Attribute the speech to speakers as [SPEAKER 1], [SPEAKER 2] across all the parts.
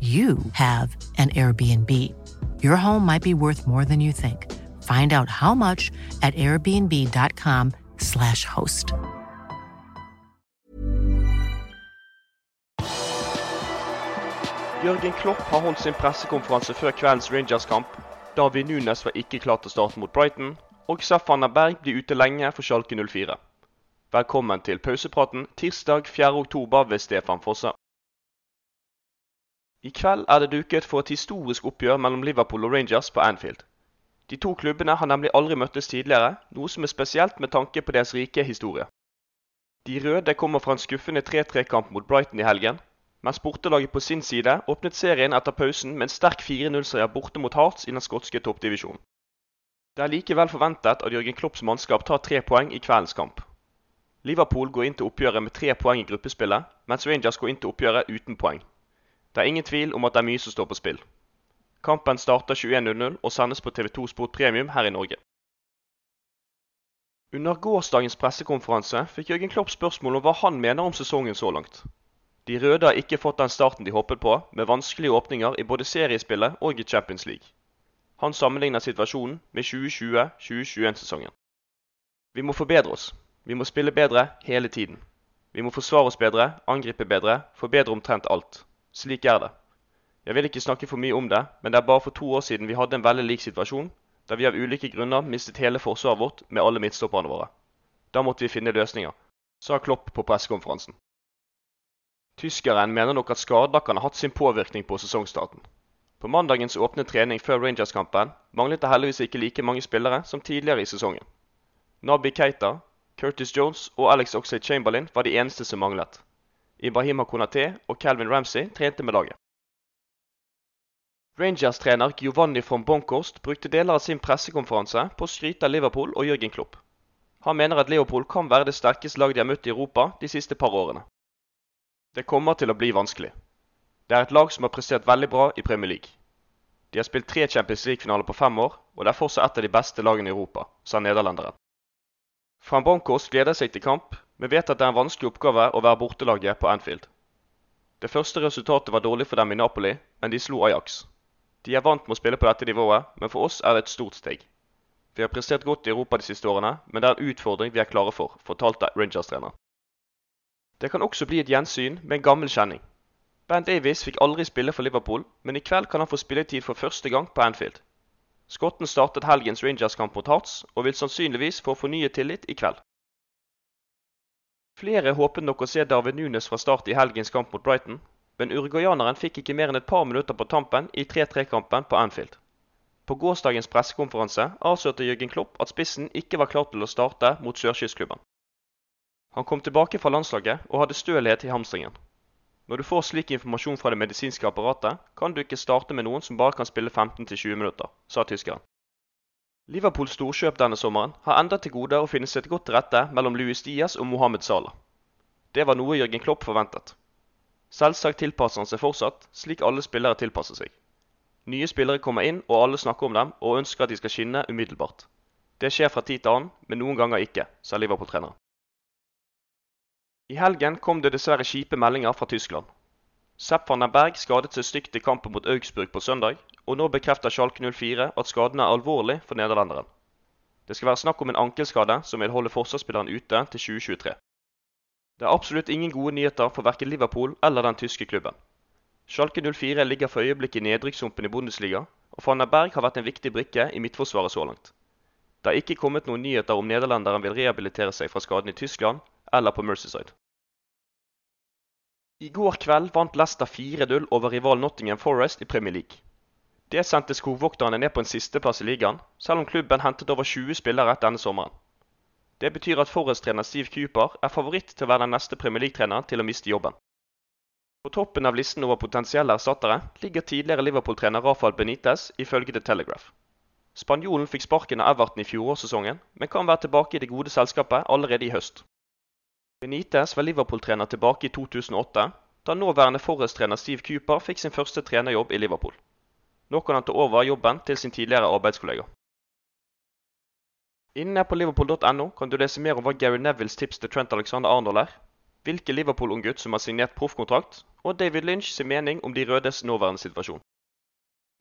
[SPEAKER 1] you have an Airbnb. Your home might be worth more than you think. Find out how much at airbnb.com/slash host.
[SPEAKER 2] Jørgen Klopp har holdt sin pressekonferanse før kveldens Rangers-kamp. David Nunes var ikke klar til å starte mot Brighton, og Safana Berg blir ute lenge for Schalke 04. Velkommen til pausepraten tirsdag 4.10 ved Stefan Fosse. I kveld er det duket for et historisk oppgjør mellom Liverpool og Rangers på Anfield. De to klubbene har nemlig aldri møttes tidligere, noe som er spesielt med tanke på deres rike historie. De røde kommer fra en skuffende 3-3-kamp mot Brighton i helgen, mens bortelaget på sin side åpnet serien etter pausen med en sterk 4-0-seier borte mot Hearts i den skotske toppdivisjonen. Det er likevel forventet at Jørgen Klopps mannskap tar tre poeng i kveldens kamp. Liverpool går inn til oppgjøret med tre poeng i gruppespillet, mens Rangers går inn til oppgjøret uten poeng. Det er ingen tvil om at det er mye som står på spill. Kampen starter 21.00 og sendes på TV2 Sport Premium her i Norge. Under gårsdagens pressekonferanse fikk Jørgen Klopp spørsmål om hva han mener om sesongen så langt. De røde har ikke fått den starten de håpet på, med vanskelige åpninger i både seriespillet og i Champions League. Han sammenligner situasjonen med 2020-2021-sesongen. Vi må forbedre oss. Vi må spille bedre hele tiden. Vi må forsvare oss bedre, angripe bedre, forbedre omtrent alt. Slik er det. Jeg vil ikke snakke for mye om det, men det er bare for to år siden vi hadde en veldig lik situasjon, der vi av ulike grunner mistet hele forsvaret vårt med alle midtstopperne våre. Da måtte vi finne løsninger, sa Klopp på pressekonferansen. Tyskeren mener nok at skader kan ha hatt sin påvirkning på sesongstarten. På mandagens åpne trening før Rangers-kampen manglet det heldigvis ikke like mange spillere som tidligere i sesongen. Nabi Keita, Curtis Jones og Alex Oxlade Chamberlain var de eneste som manglet. Ibrahima Konaté og Calvin Ramsey trente med laget. Rangers-trener Giovanni von Bonkost brukte deler av sin pressekonferanse på å skryte av Liverpool og Jørgen Klopp. Han mener at Liverpool kan være det sterkeste laget de har møtt i Europa de siste par årene. Det kommer til å bli vanskelig. Det er et lag som har prestert veldig bra i Premier League. De har spilt tre Champions League-finaler på fem år, og det er fortsatt et av de beste lagene i Europa, sa nederlenderen. Van Bronckhorst gleder seg til kamp, men vet at det er en vanskelig oppgave å være bortelaget på Anfield. Det første resultatet var dårlig for dem i Napoli, men de slo Ajax. De er vant med å spille på dette nivået, men for oss er det et stort steg. Vi har prestert godt i Europa de siste årene, men det er en utfordring vi er klare for, fortalte Rangers-trener. Det kan også bli et gjensyn med en gammel kjenning. Ben Davies fikk aldri spille for Liverpool, men i kveld kan han få spilletid for første gang på Anfield. Skotten startet helgens Rangers-kamp mot Hearts, og vil sannsynligvis få fornyet tillit i kveld. Flere håpet nok å se David Nunes fra start i helgens kamp mot Brighton, men uruguayaneren fikk ikke mer enn et par minutter på tampen i 3-3-kampen på Anfield. På gårsdagens pressekonferanse avslørte Jørgen Klopp at spissen ikke var klar til å starte mot sørkystklubben. Han kom tilbake fra landslaget og hadde stølhet i hamstringen. Når du får slik informasjon fra det medisinske apparatet, kan du ikke starte med noen som bare kan spille 15-20 minutter, sa tyskeren. Liverpools storkjøp denne sommeren har enda til gode å finne seg godt til rette mellom Louis Diaz og Mohammed Salah. Det var noe Jørgen Klopp forventet. Selvsagt tilpasser han seg fortsatt, slik alle spillere tilpasser seg. Nye spillere kommer inn, og alle snakker om dem og ønsker at de skal skinne umiddelbart. Det skjer fra tid til annen, men noen ganger ikke, sa Liverpool-treneren. I helgen kom det dessverre kjipe meldinger fra Tyskland. Sepp van den Berg skadet seg stygt i kampen mot Augsburg på søndag, og nå bekrefter Schalke 04 at skaden er alvorlig for nederlenderen. Det skal være snakk om en ankelskade som vil holde forsvarsspilleren ute til 2023. Det er absolutt ingen gode nyheter for verken Liverpool eller den tyske klubben. Schalke 04 ligger for øyeblikket i nedrykkssumpen i Bundesliga, og van der Berg har vært en viktig brikke i midtforsvaret så langt. Det har ikke kommet noen nyheter om nederlenderen vil rehabilitere seg fra skaden i Tyskland eller på Mercyside. I går kveld vant Leicester 4-0 over rival Nottingham Forest i Premier League. Det sendte skogvokterne ned på en sisteplass i ligaen, selv om klubben hentet over 20 spillere denne sommeren. Det betyr at Forest-trener Steve Cooper er favoritt til å være den neste Premier League-treneren til å miste jobben. På toppen av listen over potensielle erstattere ligger tidligere Liverpool-trener Rafael Benitez, ifølge The Telegraph. Spanjolen fikk sparken av Everton i fjorårssesongen, men kan være tilbake i det gode selskapet allerede i høst. Benitez var Liverpool-trener tilbake i 2008, da nåværende Forrest-trener Steve Cooper fikk sin første trenerjobb i Liverpool. Nå kan han ta over jobben til sin tidligere arbeidskollega. Inne på liverpool.no kan du lese mer om hva Gary Nevilles tips til Trent Alexander Arnold er, hvilken Liverpool-unggutt som har signert proffkontrakt, og David Lynch sin mening om de rødes nåværende situasjon.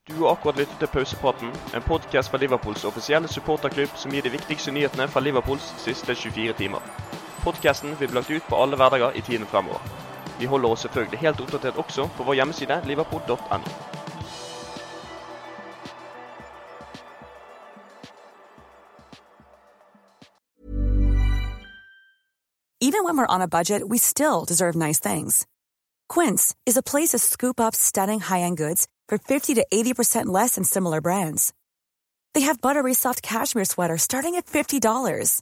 [SPEAKER 2] Du har akkurat lyttet til Pausepraten, en podkast fra Liverpools offisielle supporterklubb som gir de viktigste nyhetene fra Liverpools siste 24 timer. Podkasten vil bli lagt ut på alle hverdager i tiden fremover. Vi holder oss selvfølgelig helt oppdatert også på vår hjemmeside liverpool.no.
[SPEAKER 3] Even when we're on a budget, we still deserve nice things. Quince is a place to scoop up stunning high-end goods for 50 to 80% less than similar brands. They have buttery soft cashmere sweaters starting at $50,